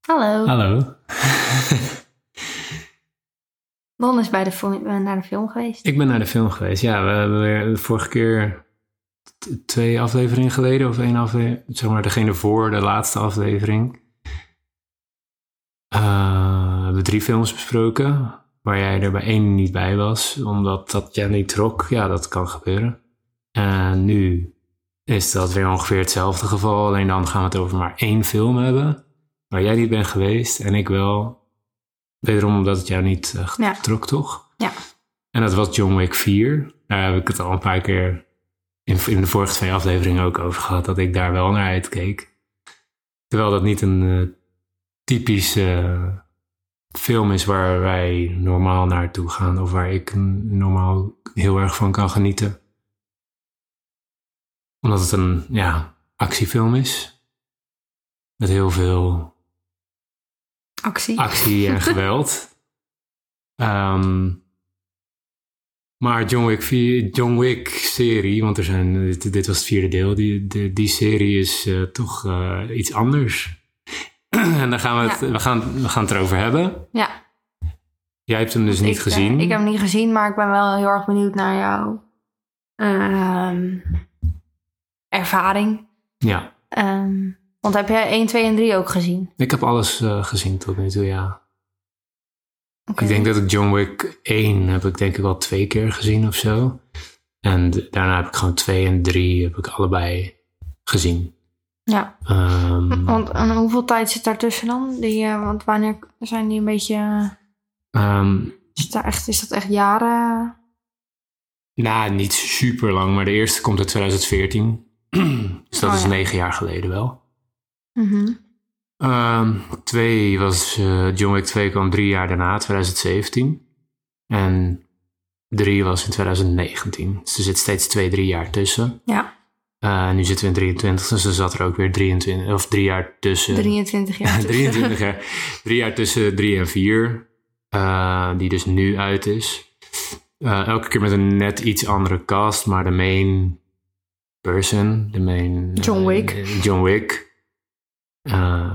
Hallo. Hallo. Don is bij de eh, naar de film geweest. Ik ben naar de film geweest. Ja, we hebben weer de vorige keer twee afleveringen geleden, of één aflevering, zeg maar degene voor de laatste aflevering. Eh, we hebben drie films besproken, waar jij er bij één niet bij was, omdat dat jij niet trok. Ja, dat kan gebeuren. En nu is dat weer ongeveer hetzelfde geval, alleen dan gaan we het over maar één film hebben, waar jij niet bent geweest en ik wel. Wederom omdat het jou niet Ja. trok, toch? Ja. En dat was John Wick 4. Daar heb ik het al een paar keer in, in de vorige twee afleveringen ook over gehad, dat ik daar wel naar uitkeek. Terwijl dat niet een eh, typische film is waar wij normaal naartoe gaan, of waar ik normaal heel erg van kan genieten. Omdat het een ja, actiefilm is. Met heel veel Actie. actie en geweld. Ehm, maar John Wick, 4 John Wick serie, want er zijn, dit, dit was het vierde deel, die, die, die serie is eh, toch eh, iets anders. en daar gaan we, het, Ja. we, gaan, we gaan het erover hebben. Ja. Jij hebt hem dus niet ik, eh, gezien. ik heb hem niet gezien, maar ik ben wel heel erg benieuwd naar jouw ehm, ervaring. Ja, Ehm, want heb jij 1, 2 en 3 ook gezien? ik heb alles eh, gezien tot nu toe, ja. Ik denk dat ik John Wick 1 heb ik denk ik wel twee keer gezien of zo. En daarna heb ik gewoon 2 en 3 heb ik allebei gezien. Ja. Ehm, Want en hoeveel tijd zit daartussen dan? Die, eh, want wanneer zijn die een beetje... eh, ehm, Is, daar echt, is dat echt jaren? nou, niet super lang, maar de eerste komt uit 2014. dus dat Oh, is ja. negen jaar geleden wel. Mhm. Ehm, twee was, eh, John Wick 2 kwam drie jaar daarna, 2017. En drie was in 2019. Dus er zit steeds twee, drie jaar tussen. Ja, Eh, nu zitten we in 23, dus er zat er ook weer 23, of drie jaar tussen. 23 jaar. tussen. 23 jaar. Drie jaar tussen drie en vier. eh, die dus nu uit is. Elke keer met een net iets andere cast, maar de main person, de main... John Wick. John Wick. Eh,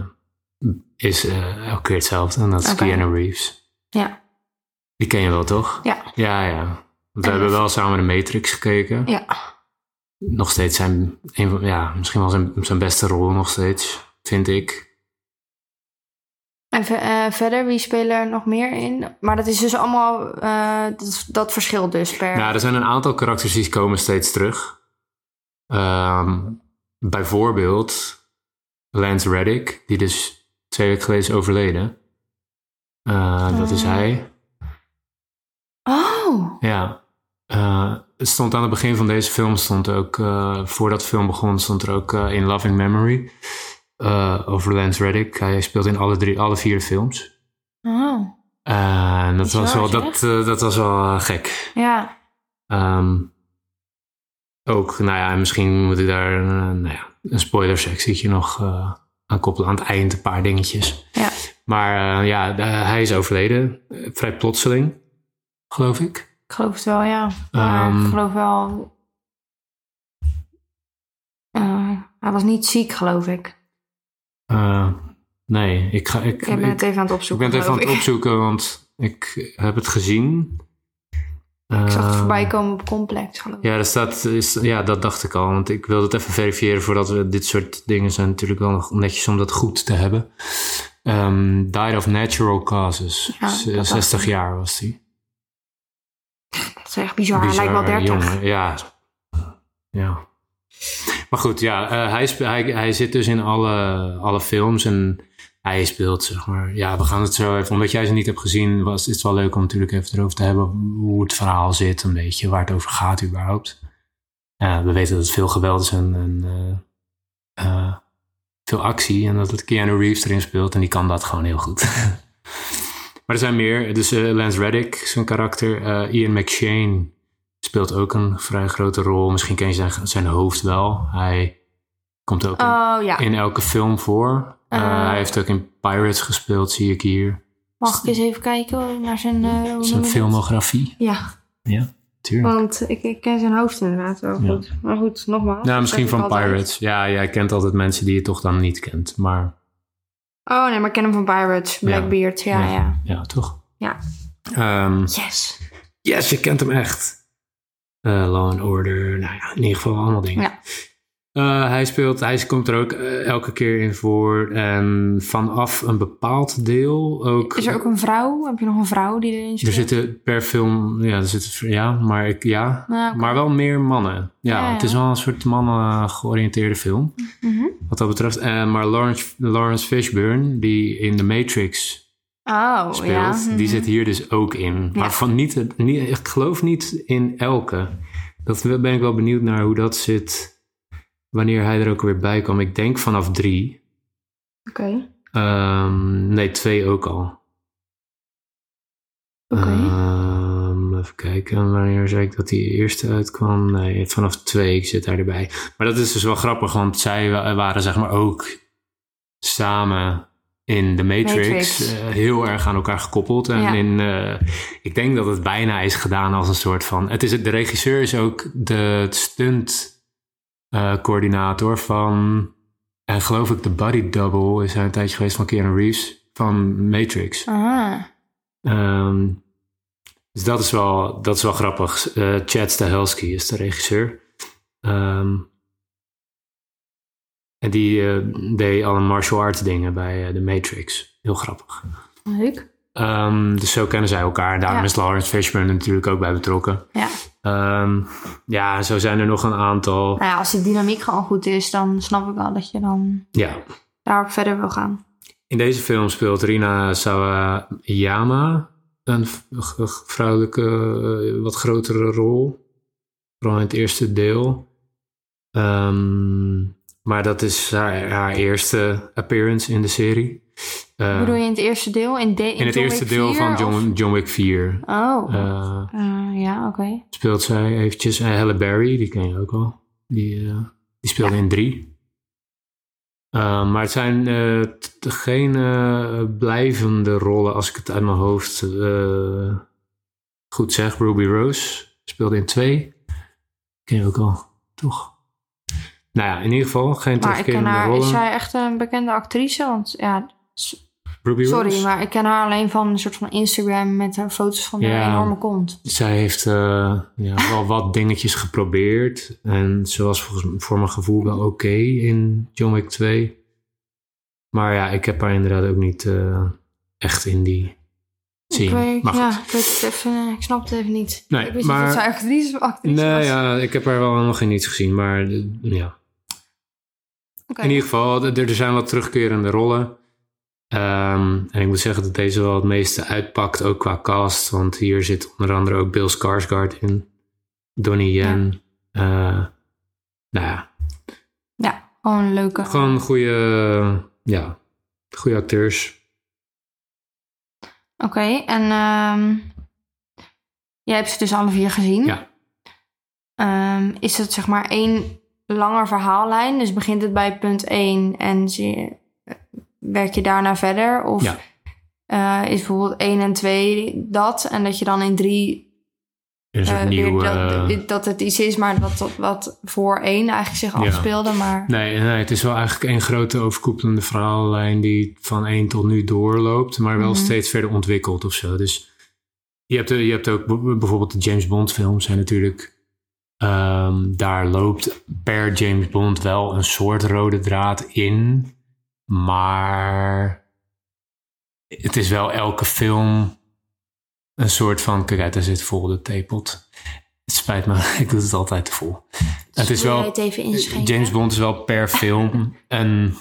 is eh, elke keer hetzelfde. En dat is. Keanu Reeves. Ja, Die ken je wel, toch? ja, Ja, ja. Want we En- hebben wel samen de Matrix gekeken. ja. Nog steeds zijn, een ja, misschien wel zijn, zijn beste rol nog steeds, vind ik. En eh, verder, wie spelen er nog meer in? Maar dat is dus allemaal, dat, dat verschilt dus per... Nou, er zijn een aantal karakters die komen steeds terug. Ehm, bijvoorbeeld Lance Reddick, die dus twee weken geleden is overleden. Eh, dat is Oh. hij. Oh, Ja. Eh, het stond aan het begin van deze film, stond ook, eh, voordat de film begon, stond er ook eh, in Loving Memory eh, over Lance Reddick. Hij speelt in alle, drie, alle vier films. oh. Eh, en dat, was wel, dat, eh, dat was wel eh, gek. Ja, Ehm, ook, nou ja, en misschien moet ik daar eh, nou ja, een spoilersectietje nog eh, aan koppelen. Aan het eind een paar dingetjes. ja. Maar eh, ja, de- hij is overleden. eh, vrij plotseling, geloof ik. Ik geloof het wel, ja. Ehm. ik geloof wel... hij was niet ziek, geloof ik. Nee, ik, ga, ik, Ik ben ik, het even aan het ik opzoeken, ben het even aan het ik. opzoeken, want ik heb het gezien. Ik zag het Eh, voorbij komen op Complex, geloof ik. Ja, er staat, is, ja, dat dacht ik al. Want ik wilde het even verifiëren voordat we dit soort dingen zijn natuurlijk wel nog netjes om dat goed te hebben. Ehm, died of natural causes. Ja, Z- dat dacht 60 ik. jaar was hij. Dat is echt bizar. Hij lijkt wel 30. jongen. Ja. ja. Maar goed, ja, eh, hij, hij, hij zit dus in alle, alle films en hij speelt, zeg maar. Ja, we gaan het zo even, omdat jij ze niet hebt gezien, was, is het wel leuk om natuurlijk even erover te hebben hoe het verhaal zit, een beetje, waar het over gaat überhaupt. We weten dat het veel geweld is en, en eh, eh, veel actie en dat het Keanu Reeves erin speelt en die kan dat gewoon heel goed. maar er zijn meer, dus eh, Lance Reddick, zijn karakter, Ian McShane speelt ook een vrij grote rol. Misschien ken je zijn, zijn hoofd wel. Hij komt ook in, Oh ja. in elke film voor. Eh, Eh. hij heeft ook in Pirates gespeeld, zie ik hier. Mag ik eens even kijken naar zijn... eh, Zijn filmografie. Ja, Ja, tuurlijk. want ik, ik ken zijn hoofd inderdaad wel Ja. goed. Maar goed, nogmaals. Nou, misschien van altijd. Pirates. Ja, jij kent altijd mensen die je toch dan niet kent. Maar Oh nee, maar ik ken hem van Pirates. Blackbeard, ja, ja. Ja, ja, toch? Ja. Ehm, Yes. yes, je kent hem echt. Eh, Law and Order, nou ja, in ieder geval allemaal dingen. Eh, hij speelt, hij komt er ook eh, elke keer in voor. En vanaf een bepaald deel ook. Is er ook een vrouw? Heb je nog een vrouw die erin Er speelt? zitten per film, ja, er zitten, ja, maar ik, ja, Nou, oké. maar wel meer mannen. Ja, Ja, ja. het is wel een soort mannen georiënteerde film, Mhm. wat dat betreft. Eh, maar Lawrence, Lawrence Fishburne, die in The Matrix Oh, speelt, ja. die mhm. zit hier dus ook in. Maar van niet, niet, ik geloof niet in elke. Dat ben ik wel benieuwd naar hoe dat zit, wanneer hij er ook weer bij kwam. Ik denk vanaf drie. Oké. Ehm, nee, twee ook al. Oké. Ehm, even kijken, wanneer zei ik dat die eerste uitkwam? Nee, vanaf twee zit hij erbij. Maar dat is dus wel grappig, want zij wa- waren zeg maar ook samen in de Matrix, Matrix. eh, heel erg aan elkaar gekoppeld. En Ja. in, eh, ik denk dat het bijna is gedaan als een soort van... Het is, de regisseur is ook de stunt eh, coördinator van... En geloof ik de body double is hij een tijdje geweest van Keanu Reeves van Matrix. Ah. Ehm, dus dat is wel, dat is wel grappig. Eh, Chad Stahelski is de regisseur. Ehm, en die eh, deed alle martial arts dingen bij eh, The Matrix. Heel grappig. Leuk. Ehm, dus zo kennen zij elkaar. Daarom Ja. is Lawrence Fishburne natuurlijk ook bij betrokken. Ja. Ehm, ja, zo zijn er nog een aantal. Nou ja, als de dynamiek gewoon goed is, dan snap ik wel dat je dan Ja, daar ook verder wil gaan. In deze film speelt Rina Sawayama een vrouwelijke, eh, wat grotere rol. Vooral in het eerste deel. Ehm, maar dat is haar, haar eerste appearance in de serie. Eh, Bedoel je in het eerste deel? In, de, in, in het John eerste Wick deel 4, van John, John Wick 4 Oh. eh, Eh, ja, oké. speelt zij eventjes. En Halle Berry, die ken je ook al. Die, die speelde in 3. Eh, maar het zijn geen eh, blijvende rollen als ik het uit mijn hoofd eh, goed zeg. Ruby Rose speelde in 2. Ken je ook al, toch? Nou ja, in ieder geval geen Maar ik ken haar, rollen. is zij echt een bekende actrice? Want ja, Ruby sorry, Rose? maar ik ken haar alleen van een soort van Instagram met haar foto's van Ja. een enorme kont. Zij heeft eh, ja, wel wat dingetjes geprobeerd. En ze was volgens, voor mijn gevoel wel oké in John Wick 2. Maar ja, ik heb haar inderdaad ook niet eh, echt in die Ik weet, maar ja, ik, weet het even, ik snap het even niet. Nee, ik wist maar- niet dat zij actrice, actrice Nee, was. ja, ik heb haar wel nog in niets gezien. Maar eh, ja, In ieder geval, er, er zijn wat terugkerende rollen. Ehm, en ik moet zeggen dat deze wel het meeste uitpakt, ook qua cast. Want hier zit onder andere ook Bill Skarsgård in. Donnie Yen. Eh, nou ja, Ja, gewoon een leuke. Gewoon goede, ja, goede acteurs. Oké, en ehm, jij hebt ze dus alle vier gezien. Ja. Ehm, is het zeg maar één langer verhaallijn? Dus begint het bij punt 1 en zie- werk je daarna verder? Of Ja. eh, is bijvoorbeeld 1 en 2 dat? En dat je dan in 3 Er is eh, een nieuw... weer eh, dat, dat het iets is, maar wat, wat, voor 1 eigenlijk zich Ja. afspeelde. Maar nee, nee, het is wel eigenlijk één grote overkoepelende verhaallijn die van één tot nu doorloopt, maar wel Mhm. steeds verder ontwikkelt of zo. Dus je hebt, je hebt ook bijvoorbeeld de James Bond films zijn natuurlijk... ehm, daar loopt per James Bond wel een soort rode draad in, maar het is wel elke film een soort van... Kijk uit, daar zit vol de theepot. Het spijt me, ik doe het altijd te vol. Het is wel... het even? James Bond is wel per film een,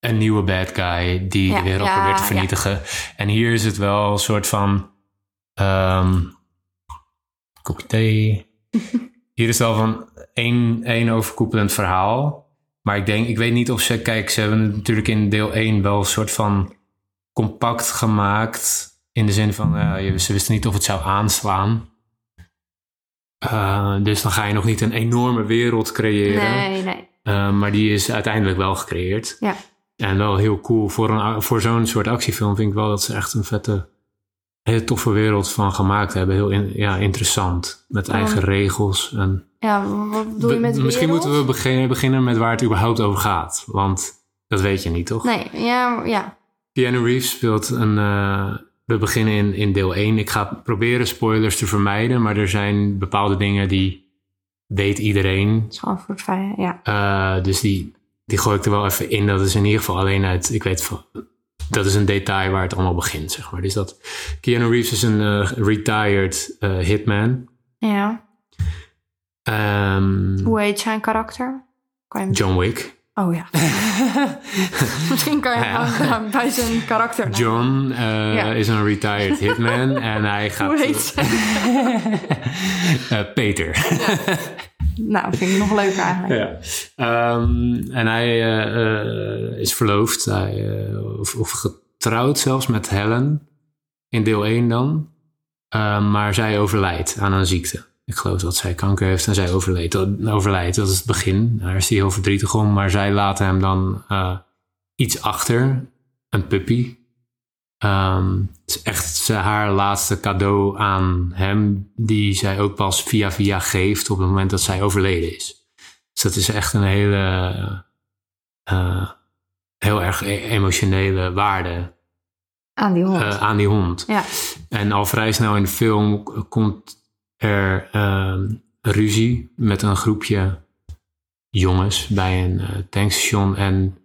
een nieuwe bad guy die Ja, de wereld ja, probeert te ja. vernietigen. En hier is het wel een soort van. ehm kopje thee. Hier is wel van één, één overkoepelend verhaal. Maar ik denk, ik weet niet of ze, kijk, ze hebben het natuurlijk in deel 1 wel een soort van compact gemaakt. In de zin van, je- ze wisten niet of het zou aanslaan. Eh, dus dan ga je nog niet een enorme wereld creëren. Nee, nee. Uh, maar die is uiteindelijk wel gecreëerd. Ja. En wel heel cool. Voor, een, voor zo'n soort actiefilm vind ik wel dat ze echt een vette, hele toffe wereld van gemaakt hebben. Heel in- ja, interessant. Met eigen regels. En Ja, wat bedoel je met misschien wereld? moeten we beginnen, beginnen met waar het überhaupt over gaat. Want Dat weet je niet, toch? Nee, ja, ja. Keanu Reeves speelt een... eh, we beginnen in, in deel 1. Ik ga proberen spoilers te vermijden, maar er zijn bepaalde dingen die weet iedereen. Het is gewoon voor het ja. Eh, dus die, die gooi ik er wel even in. Dat is in ieder geval alleen uit... Ik weet van... Dat is een detail waar het allemaal begint, zeg maar. Dus dat... Keanu Reeves is een eh, retired eh, hitman. Ja. Ehm, Hoe heet zijn karakter? Kan je hem... John Wick. Oh ja. Misschien kan je Ja. bij zijn karakter. John eh, Ja. is een retired hitman en hij gaat... Hoe heet? Eh, Peter. Nou, vind ik nog leuker eigenlijk. ja. Ehm, en hij eh, eh, is verloofd, eh, of, of getrouwd zelfs met Helen. In deel 1 dan. Ehm, maar zij overlijdt aan een ziekte. Ik geloof dat zij kanker heeft en zij overleed, overlijdt. Dat is het begin. Daar is hij heel verdrietig om. Maar zij laten hem dan iets achter. Een puppy. Ehm, het is echt haar laatste cadeau aan hem. Die zij ook pas via via geeft op het moment dat zij overleden is. Dus dat is echt een hele... eh, heel erg e- emotionele waarde Aan die hond. eh, aan die hond. ja. En al vrij snel in de film komt er ehm, ruzie met een groepje jongens bij een eh, tankstation. En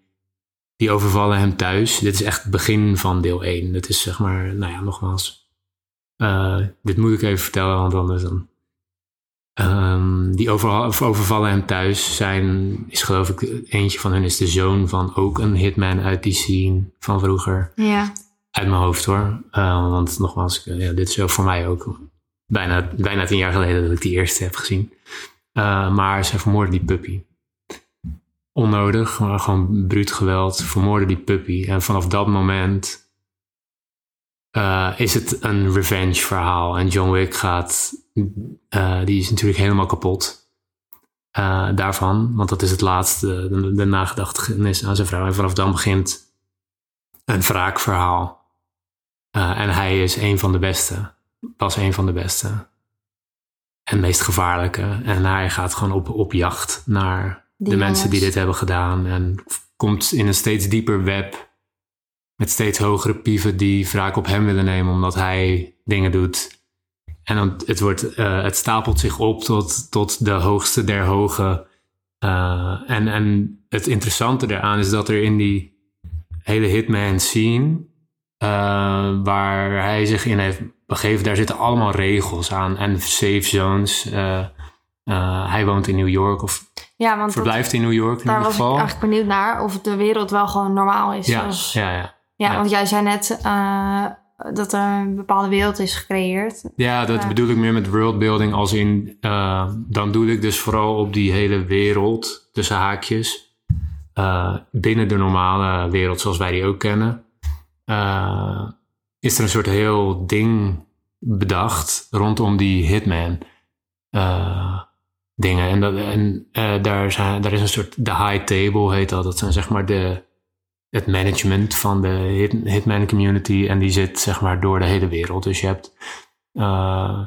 die overvallen hem thuis. Dit is echt het begin van deel 1. Dit is zeg maar, nou ja, nogmaals. eh, dit moet ik even vertellen, want anders dan. Ehm, die overvallen hem thuis. Zijn, is geloof ik, eentje van hen is de zoon van ook een hitman uit die scene van vroeger. ja. Uit mijn hoofd hoor. Uh, want nogmaals, ja, dit is ook voor mij ook bijna, bijna tien jaar geleden dat ik die eerste heb gezien. Uh, maar ze vermoorden die puppy. Onnodig, maar gewoon bruut geweld. Vermoorden die puppy. En vanaf dat moment uh, is het een revenge verhaal. En John Wick gaat, uh, die is natuurlijk helemaal kapot. Uh, daarvan, want dat is het laatste, de, nagedachtenis aan zijn vrouw. En vanaf dan begint een wraakverhaal. En hij is een van de beste. Was een van de beste. En meest gevaarlijke. En hij gaat gewoon op, op jacht naar de mensen die dit hebben gedaan. En komt in een steeds dieper web. Met steeds hogere pieven die wraak op hem willen nemen. Omdat hij dingen doet. En dan, het, wordt, uh, het stapelt zich op tot, tot de hoogste der hoge. Uh, en, en het interessante daaraan is dat er in die hele Hitman scene, uh, waar hij zich in heeft begeven, daar zitten allemaal regels aan en safe zones. Hij woont in New York of ja, want verblijft dat, in New York in daar ieder was geval. ik eigenlijk benieuwd naar of de wereld wel gewoon normaal is. Ja, zoals, ja, ja. ja, want jij zei net uh, dat er een bepaalde wereld is gecreëerd. Ja, dat bedoel ik meer met worldbuilding als in, uh, dan doe ik dus vooral op die hele wereld, tussen haakjes, uh, binnen de normale wereld zoals wij die ook kennen, is er een soort heel ding bedacht rondom die hitman dingen. En, dat, en uh, daar, zijn, daar is een soort, de high table heet dat, dat zijn zeg maar de, het management van de hit, hitman community en die zit zeg maar door de hele wereld. Dus je hebt, uh,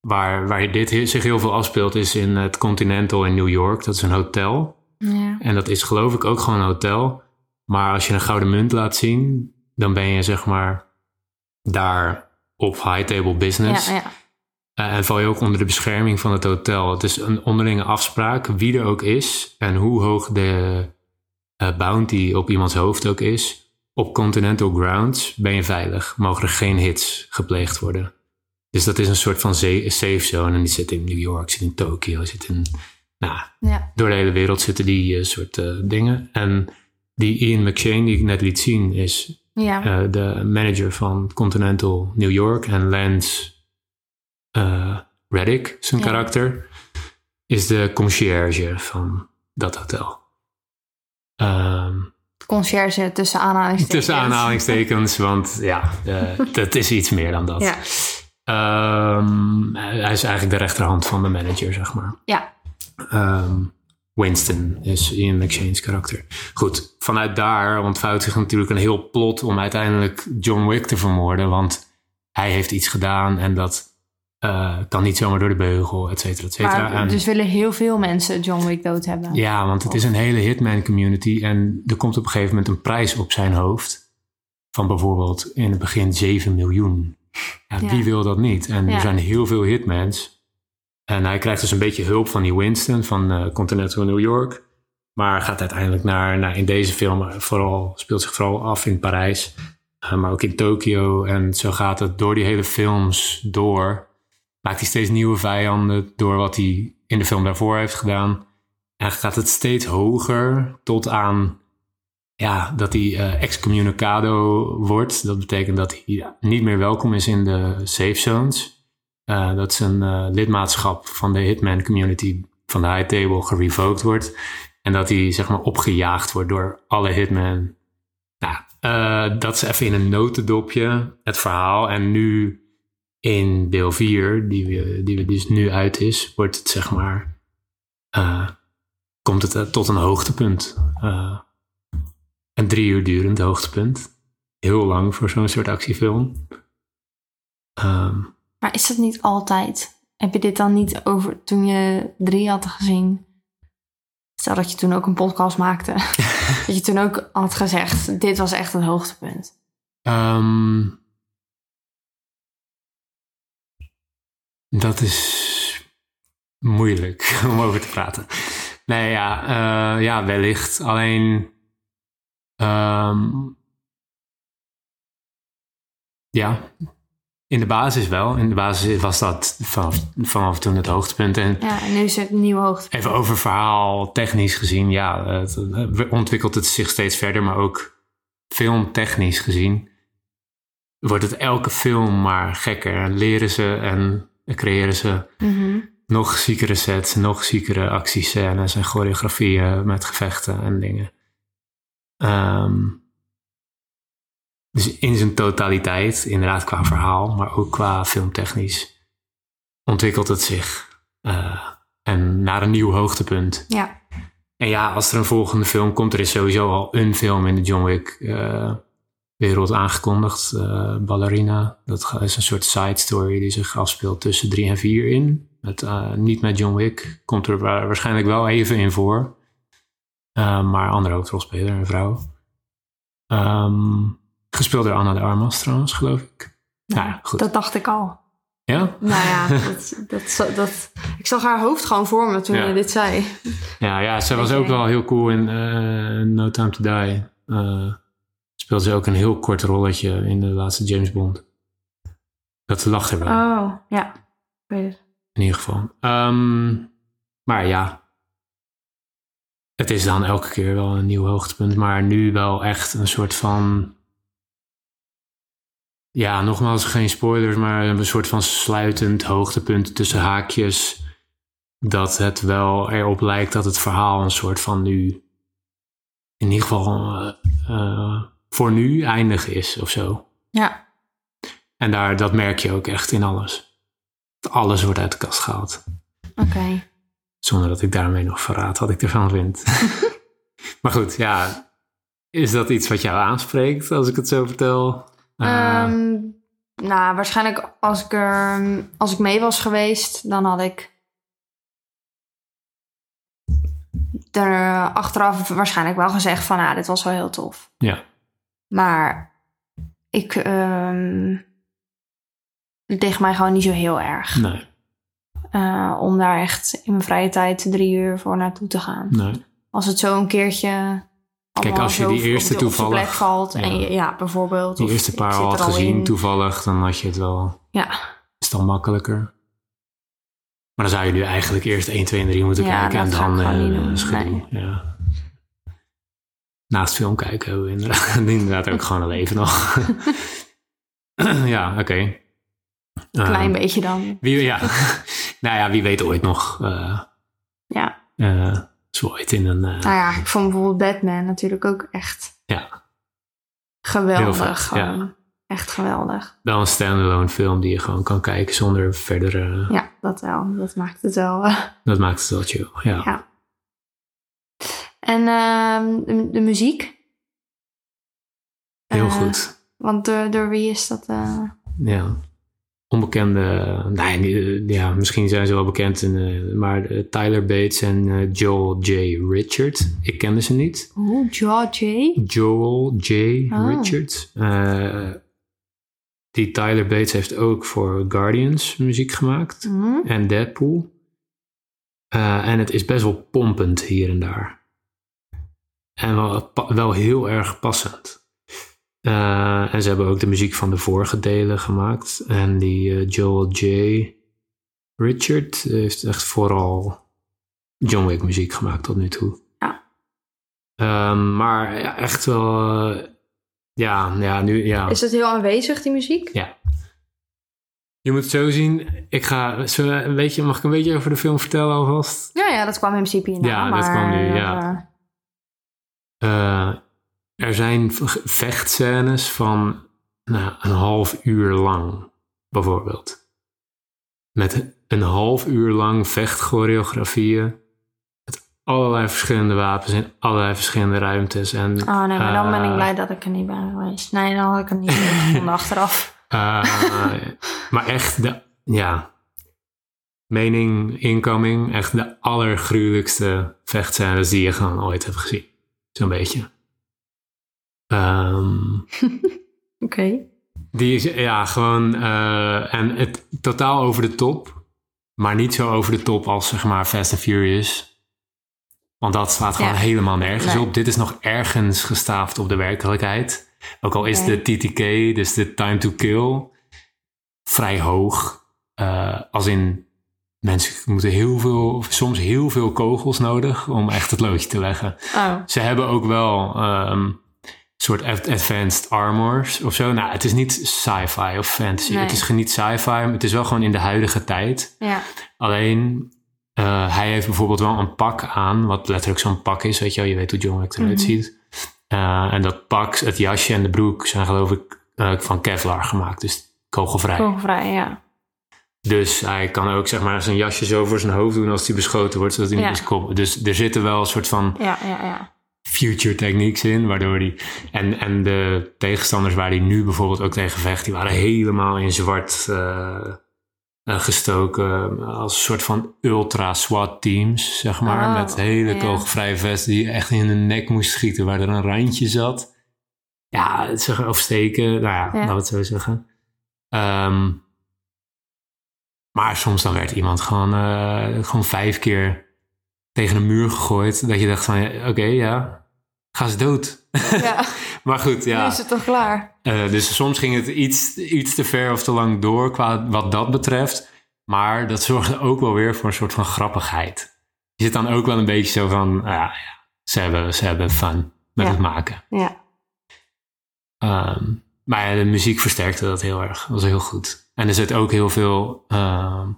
waar, waar dit zich heel veel afspeelt is in het Continental in New York, dat is een hotel. Ja. En dat is geloof ik ook gewoon een hotel. Maar als je een gouden munt laat zien, dan ben je zeg maar daar op high table business. Ja, ja. Uh, en val je ook onder de bescherming van het hotel. Het is een onderlinge afspraak, wie er ook is en hoe hoog de uh, bounty op iemands hoofd ook is. Op continental grounds ben je veilig. Mogen er geen hits gepleegd worden. Dus dat is een soort van safe zone. En die zit in New York, zit in Tokio, zit in nou, ja. door de hele wereld zitten die uh, soort dingen. En die Ian McShane die ik net liet zien is ja. de manager van Continental New York. En Lance Reddick, zijn ja. karakter, is de concierge van dat hotel. Um, concierge tussen aanhalingstekens. Tussen aanhalingstekens, want ja, dat is iets meer dan dat. Ja. Um, hij is eigenlijk de rechterhand van de manager, zeg maar. Ja. Um, Winston is Ian McShane's karakter. Goed, vanuit daar ontvouwt zich natuurlijk een heel plot om uiteindelijk John Wick te vermoorden. Want hij heeft iets gedaan en dat eh, kan niet zomaar door de beugel, et cetera, et cetera. Maar En- dus willen heel veel mensen John Wick dood hebben. ja, want het is een hele hitman community en er komt op een gegeven moment een prijs op zijn hoofd van bijvoorbeeld in het begin 7 miljoen. Ja, Ja. Wie wil dat niet? En Ja. er zijn heel veel hitmans. En hij krijgt dus een beetje hulp van die Winston van eh, Continental New York. Maar gaat uiteindelijk naar, naar in deze film eh, vooral, speelt zich vooral af in Parijs. maar ook in Tokio. En zo gaat het door die hele films door. Maakt hij steeds nieuwe vijanden door wat hij in de film daarvoor heeft gedaan. En gaat het steeds hoger tot aan ja, dat hij eh, excommunicado wordt. Dat betekent dat hij niet meer welkom is in de safe zones. Eh, dat zijn eh, lidmaatschap van de Hitman community van de high table gerevoked wordt. En dat hij zeg maar opgejaagd wordt door alle Hitman. Nou, dat is even in een notendopje het verhaal. En nu in deel 4, die, we, die we dus nu uit is, wordt het zeg maar. eh, komt het eh, tot een hoogtepunt. Eh, een drie uur durend hoogtepunt. Heel lang voor zo'n soort actiefilm. Ehm, Maar is dat niet altijd? Heb je dit dan niet over toen je drie had gezien? Stel dat je toen ook een podcast maakte. dat je toen ook had gezegd, dit was echt het hoogtepunt. Ehm, dat is moeilijk om over te praten. Nee, ja, eh, ja wellicht. Alleen. ehm, ja, in de basis wel. In de basis was dat vanaf, vanaf toen het hoogtepunt. En Ja, en nu is het een nieuw hoogtepunt. Even over verhaal technisch gezien, ja, het, het ontwikkelt het zich steeds verder, maar ook filmtechnisch gezien wordt het elke film maar gekker. En leren ze en creëren ze Mhm. nog ziekere sets, nog ziekere actiescènes en choreografieën met gevechten en dingen. Ehm, dus in zijn totaliteit, inderdaad qua verhaal, maar ook qua filmtechnisch, ontwikkelt het zich eh, en naar een nieuw hoogtepunt. Ja, En ja, als er een volgende film komt, er is sowieso al een film in de John Wick eh, wereld aangekondigd. eh, Ballerina. Dat is een soort side story die zich afspeelt tussen drie en vier in. Met, eh, niet met John Wick. Komt er wa- waarschijnlijk wel even in voor. Eh, maar andere hoofdrolspeler, een vrouw. Ehm, gespeeld door Anna de Armas trouwens, geloof ik. Nou ja, goed. dat dacht ik al. Ja? Nou ja, dat, dat, dat, ik zag haar hoofd gewoon voor me toen Ja. je dit zei. Ja, ja ze was ook wel heel cool in No Time to Die. Speelde ze ook een heel kort rolletje in de laatste James Bond. Dat lag er wel, Oh, ja. Weet het. in ieder geval. Ehm, maar ja, het is dan elke keer wel een nieuw hoogtepunt. Maar nu wel echt een soort van... Ja, nogmaals geen spoilers, maar een soort van sluitend hoogtepunt tussen haakjes. Dat het wel erop lijkt dat het verhaal een soort van nu... In ieder geval eh, eh, voor nu eindig is of zo. Ja, En daar, dat merk je ook echt in alles. Alles wordt uit de kast gehaald. oké. Zonder dat ik daarmee nog verraad wat ik ervan vind. maar goed, ja. Is dat iets wat jou aanspreekt als ik het zo vertel? Eh, Ehm, nou, waarschijnlijk als ik er, als ik mee was geweest, dan had ik er achteraf waarschijnlijk wel gezegd van, ah, dit was wel heel tof. ja, Maar ik, het ligt mij gewoon niet zo heel erg. nee, eh, om daar echt in mijn vrije tijd drie uur voor naartoe te gaan. nee. Als het zo een keertje. allemaal als je die op eerste op toevallig- plek valt. En Ja. je, ja, bijvoorbeeld. Die eerste paar al had gezien in. toevallig, dan had je het wel. Ja, Is het al makkelijker. Maar dan zou je nu eigenlijk eerst 1, 2 en 3 moeten Ja, kijken. En dan gedoe. Ja. Naast film kijken hebben we inderdaad, inderdaad ook gewoon een leven nog. ja, oké. klein Eh, beetje dan. Wie, ja. nou ja, wie weet ooit nog. eh Ja. eh, zo ooit in een... eh, Nou ja, ik vond bijvoorbeeld Batman natuurlijk ook echt ja, geweldig. gewoon. Echt geweldig. wel een standalone film die je gewoon kan kijken zonder verdere... Ja, dat wel. Dat maakt het wel. Dat maakt het wel chill, ja. ja. En ehm, de, de muziek. Heel Eh, goed. Want door, door wie is dat? eh? Ja. onbekende, nee, ja, misschien zijn ze wel bekend, eh, maar Tyler Bates en Joel J. Richard. Ik kende ze niet. Oeh, George. Joel J. Oh. Richard. Eh, die Tyler Bates heeft ook voor Guardians muziek gemaakt Hm? en Deadpool. En het is best wel pompend hier en daar. En wel, wel heel erg passend. Eh, en ze hebben ook de muziek van de vorige delen gemaakt. En die eh, Joel J. Richard heeft echt vooral John Wick muziek gemaakt tot nu toe. Ja. Ehm, maar ja, echt wel... eh, ja, ja, nu... Ja. Is het heel aanwezig, die muziek? Ja. Je moet het zo zien. Ik ga. een beetje, mag ik een beetje over de film vertellen alvast? Ja, ja, dat kwam in principe hierna. Ja, dat maar, kwam nu, ja. Eh, er zijn vechtscènes van nou, een half uur lang, bijvoorbeeld. Met een half uur lang vechtchoreografieën. Met allerlei verschillende wapens in allerlei verschillende ruimtes. En, Oh nee, maar dan ben ik eh, blij dat ik er niet ben geweest. Nee, dan had ik het niet gevonden achteraf. Eh, maar echt de, ja, mening incoming, echt de allergruwelijkste vechtscènes die je gewoon ooit hebt gezien. Zo'n beetje. Ehm, Oké. die is, ja, gewoon, eh, en het totaal over de top, maar niet zo over de top als zeg maar Fast and Furious. Want dat slaat gewoon Ja. helemaal nergens Nee. op. Dit is nog ergens gestaafd op de werkelijkheid. Ook al is de TTK, dus de time to kill, vrij hoog. Eh, als in mensen moeten heel veel, soms heel veel kogels nodig om echt het loodje te leggen. Oh, Ze hebben ook wel ehm, soort ad- advanced armors of zo. Nou, het is niet sci-fi of fantasy. Nee. Het is niet sci-fi, maar het is wel gewoon in de huidige tijd. ja. Alleen, eh, hij heeft bijvoorbeeld wel een pak aan, wat letterlijk zo'n pak is. Weet je wel, je weet hoe John Wick eruit Mhm. ziet. Eh, en dat pak, het jasje en de broek zijn geloof ik eh, van Kevlar gemaakt. Dus kogelvrij. Kogelvrij, ja. Dus hij kan ook zeg maar zijn jasje zo voor zijn hoofd doen als hij beschoten wordt, zodat hij Ja. niet is kop. Dus er zitten wel een soort van Ja, ja, ja. future techniques in, waardoor die... En, en de tegenstanders waar hij nu bijvoorbeeld ook tegen vecht, die waren helemaal in zwart eh, eh, gestoken. Als een soort van ultra SWAT teams, zeg maar. Oh, met hele kogelvrije vesten die je echt in de nek moest schieten, waar er een randje zat. Ja, zeg, of steken, nou ja, laten we het zo zeggen. Ehm, maar soms dan werd iemand gewoon, eh, gewoon vijf keer tegen een muur gegooid. Dat je dacht van, oké, ja, ga ze dood. ja. maar goed, Nu ja. is het toch klaar? Eh, dus soms ging het iets, iets te ver of te lang door qua wat dat betreft. Maar dat zorgde ook wel weer voor een soort van grappigheid. Je zit dan ook wel een beetje zo van, ah, ja, ze, hebben, ze hebben fun met Ja. het maken. Ja. Ehm, maar ja, de muziek versterkte dat heel erg. Dat was heel goed. En er zit ook heel veel. ehm,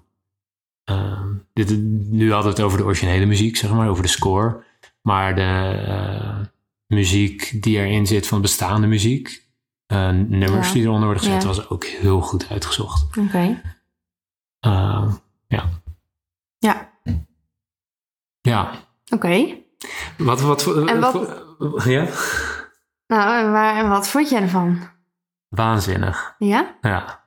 ehm, dit, nu hadden we het over de originele muziek, zeg maar, over de score. Maar de eh, muziek die erin zit van bestaande muziek, eh, nummers Ja. die eronder worden gezet, Ja. was ook heel goed uitgezocht. Oké. Ehm, ja. Ja. Ja. Oké. Wat, wat, En wat- Ja? Nou, en, waar, en wat vond jij ervan? Waanzinnig. Ja? Ja.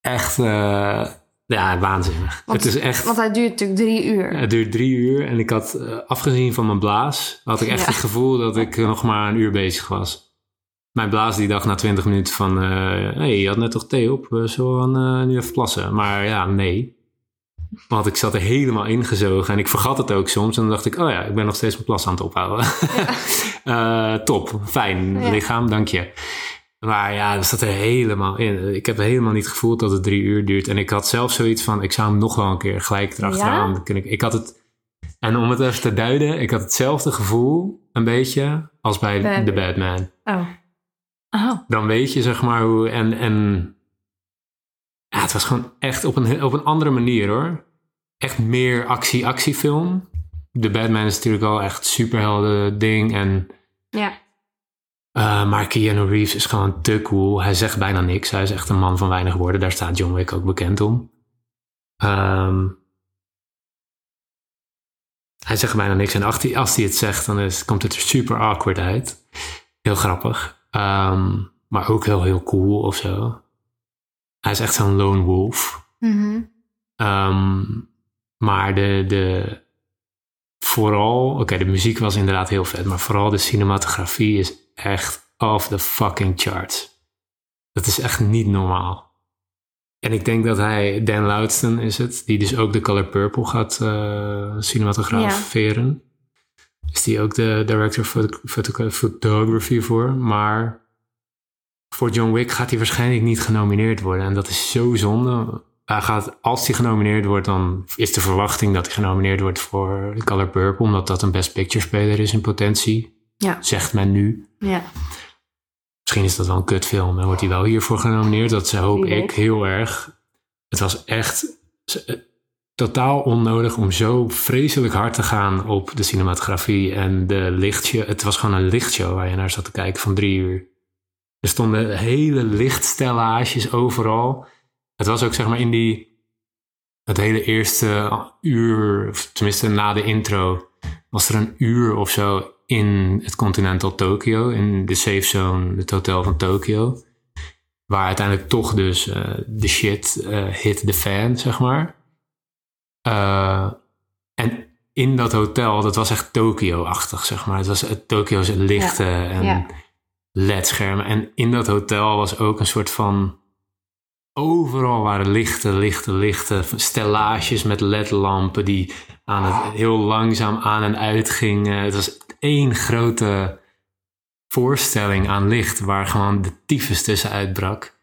Echt, eh, ja, waanzinnig. Want- het is echt. Want hij duurt natuurlijk drie uur. Het duurt drie uur en ik had, eh, afgezien van mijn blaas, had ik echt Ja. het gevoel dat ik eh, nog maar een uur bezig was. Mijn blaas die dacht na twintig minuten van, hé, hey, je had net toch thee op, dan, eh, nu even plassen? Maar ja, nee. Want ik zat er helemaal ingezogen en ik vergat het ook soms. En dan dacht ik, oh ja, ik ben nog steeds mijn plas aan het ophouden. Eh, top, fijn Ja. lichaam, dank je. Maar ja, dat zat er helemaal in. Ik heb helemaal niet gevoeld dat het drie uur duurt. En ik had zelf zoiets van, ik zou hem nog wel een keer gelijk erachteraan. Ja? kunnen. Ik had het, en om het even te duiden, ik had hetzelfde gevoel, een beetje, als bij Bij- The Batman. Oh. Oh. Dan weet je, zeg maar, hoe, en, en ja, het was gewoon echt op een, op een andere manier, hoor. Echt meer actie-actiefilm. The Batman is natuurlijk al echt superhelden ding en... Ja. Uh, maar Keanu Reeves is gewoon te cool. Hij zegt bijna niks. Hij is echt een man van weinig woorden. Daar staat John Wick ook bekend om. Um, hij zegt bijna niks. En als hij, als hij het zegt, dan is, komt het er super awkward uit. Heel grappig. Um, maar ook heel, heel cool of zo. hij is echt zo'n lone wolf. Mhm. Ehm, maar de, de, vooral, oké, de muziek was inderdaad heel vet, maar vooral de cinematografie is echt off the fucking charts. Dat is echt niet normaal. En ik denk dat hij, Dan Loudston is het, die dus ook de Color Purple gaat eh, cinematograferen. Is die ook de director photo- photography voor. Maar voor John Wick gaat hij waarschijnlijk niet genomineerd worden. En dat is zo zonde. Hij gaat, als hij genomineerd wordt, dan is de verwachting dat hij genomineerd wordt voor Color Purple. Omdat dat een Best Picture speler is in potentie. Ja. Zegt men nu. Ja. Misschien is dat wel een kutfilm en wordt hij wel hiervoor genomineerd. Dat hoop ik heel erg. Het was echt eh, totaal onnodig om zo vreselijk hard te gaan op de cinematografie en de lichtshow. Het was gewoon een lichtshow waar je naar zat te kijken van drie uur. Er stonden hele lichtstellages overal. Het was ook zeg maar in die... Het hele eerste uur, of tenminste na de intro, was er een uur of zo in het Continental Tokyo, in de safe zone, het hotel van Tokyo. Waar uiteindelijk toch dus eh, de shit eh, hit the fan, zeg maar. Eh, en in dat hotel, dat was echt Tokyo-achtig, zeg maar. Het was het Tokyo's lichten en ja. LED-schermen. En in dat hotel was ook een soort van... Overal waren lichten, lichten, lichten. Stellages met LED-lampen die aan het, heel langzaam aan en uit gingen. Het was één grote voorstelling aan licht waar gewoon de tyfus tussen uitbrak.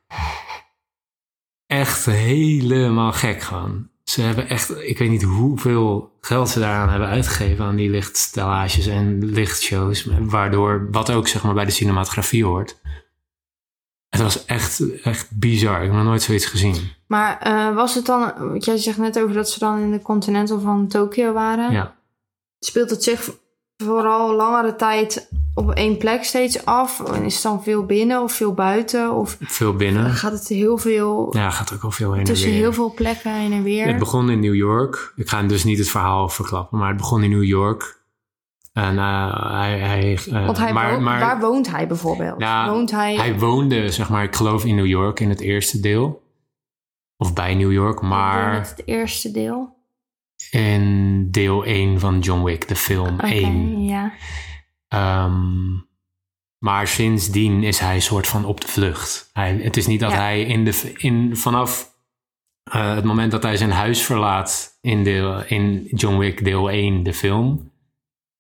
Echt helemaal gek gewoon. Ze hebben echt, ik weet niet hoeveel geld ze daaraan hebben uitgegeven aan die lichtstellages en lichtshows. Waardoor, wat ook zeg maar bij de cinematografie hoort. Het was echt, echt bizar. Ik heb nog nooit zoiets gezien. Maar eh, was het dan, jij zegt net over dat ze dan in de Continental van Tokio waren. Ja. Speelt het zich vooral langere tijd op één plek steeds af? En is het dan veel binnen of veel buiten? Of Veel binnen. gaat het heel veel Ja, gaat ook al veel heen en tussen heel veel plekken heen en weer? Het begon in New York. Ik ga dus niet het verhaal verklappen, maar het begon in New York. En eh, hij... hij eh, Want hij maar, wo- maar waar woont hij bijvoorbeeld? Woont hij... hij woonde, zeg maar, ik geloof in New York in het eerste deel. Of bij New York, maar het eerste deel. In deel 1 van John Wick, de film Oké, 1. ja. Ehm, maar sindsdien is hij soort van op de vlucht. Hij, het is niet dat Ja. hij in de, in, vanaf eh, het moment dat hij zijn huis verlaat in, deel, in John Wick deel 1, de film,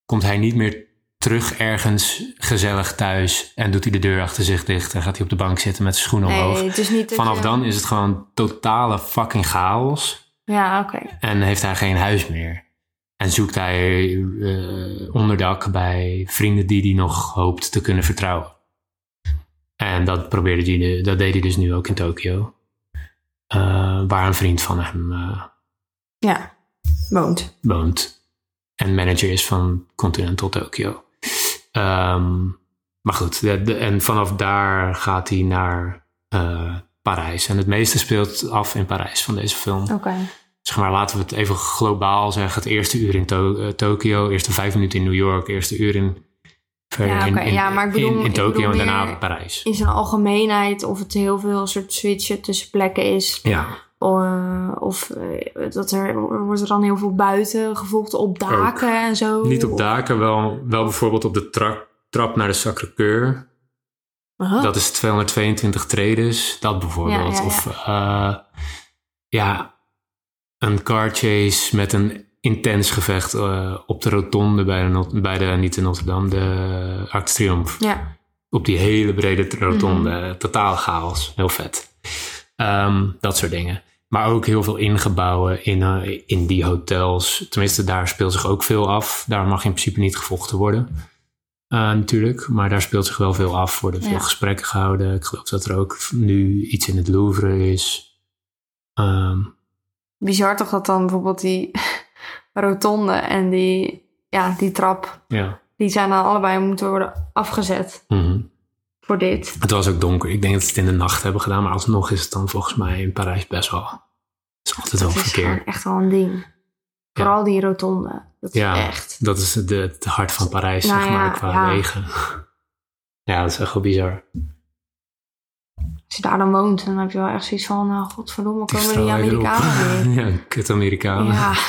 komt hij niet meer terug ergens gezellig thuis en doet hij de deur achter zich dicht en gaat hij op de bank zitten met zijn schoenen omhoog. Nee, het is niet dat Vanaf je- dan is het gewoon totale fucking chaos. Ja, oké. En heeft hij geen huis meer. En zoekt hij eh, onderdak bij vrienden die hij nog hoopt te kunnen vertrouwen. En dat, probeerde hij, dat deed hij dus nu ook in Tokio. Eh, waar een vriend van hem eh, Ja, woont. woont. En manager is van Continental Tokyo. Ehm, maar goed, de- de- en vanaf daar gaat hij naar Parijs. En het meeste speelt af in Parijs van deze film Oké. zeg maar, laten we het even globaal zeggen. Het eerste uur in To- eh, Tokio, eerste vijf minuten in New York, eerste uur in, verder Ja, in, Ja, maar ik bedoel- in, in Tokio en daarna Parijs. In zijn algemeenheid of het heel veel soort switchen tussen plekken is. Ja, Eh, of eh, dat er wordt er dan heel veel buiten gevochten op daken en zo. niet op daken, wel, wel bijvoorbeeld op de tra- trap naar de Sacré-Cœur. Dat is 222 tredes, dat bijvoorbeeld. Ja, ja, ja. Of eh, ja, een car chase met een intens gevecht eh, op de rotonde bij de, Not- bij de niet de Notre-Dame, de Arc de Triomphe. Ja, op die hele brede rotonde. Mhm. Totaal chaos. Heel vet. Ehm, dat soort dingen. Maar ook heel veel ingebouwen in, eh, in die hotels. Tenminste, daar speelt zich ook veel af. Daar mag in principe niet gevochten worden. Eh, natuurlijk. Maar daar speelt zich wel veel af. Worden veel Ja. gesprekken gehouden. Ik geloof dat er ook nu iets in het Louvre is. Ehm, bizar toch dat dan bijvoorbeeld die rotonde en die, ja, die trap, ja. die zijn dan allebei moeten worden afgezet Mhm. voor dit. Het was ook donker. Ik denk dat ze het in de nacht hebben gedaan. Maar alsnog is het dan volgens mij in Parijs best wel... Het is altijd wel Dat is gewoon verkeer. echt wel een ding. Vooral die rotonde. Dat is Ja, echt. dat is de, het hart van Parijs, Nou zeg maar, ja, qua ja. wegen. Ja, dat is echt wel bizar. je daar dan woont, dan heb je wel echt zoiets van, nou, godverdomme, komen die. Amerikanen weer. ja, kut Amerikanen. Ja,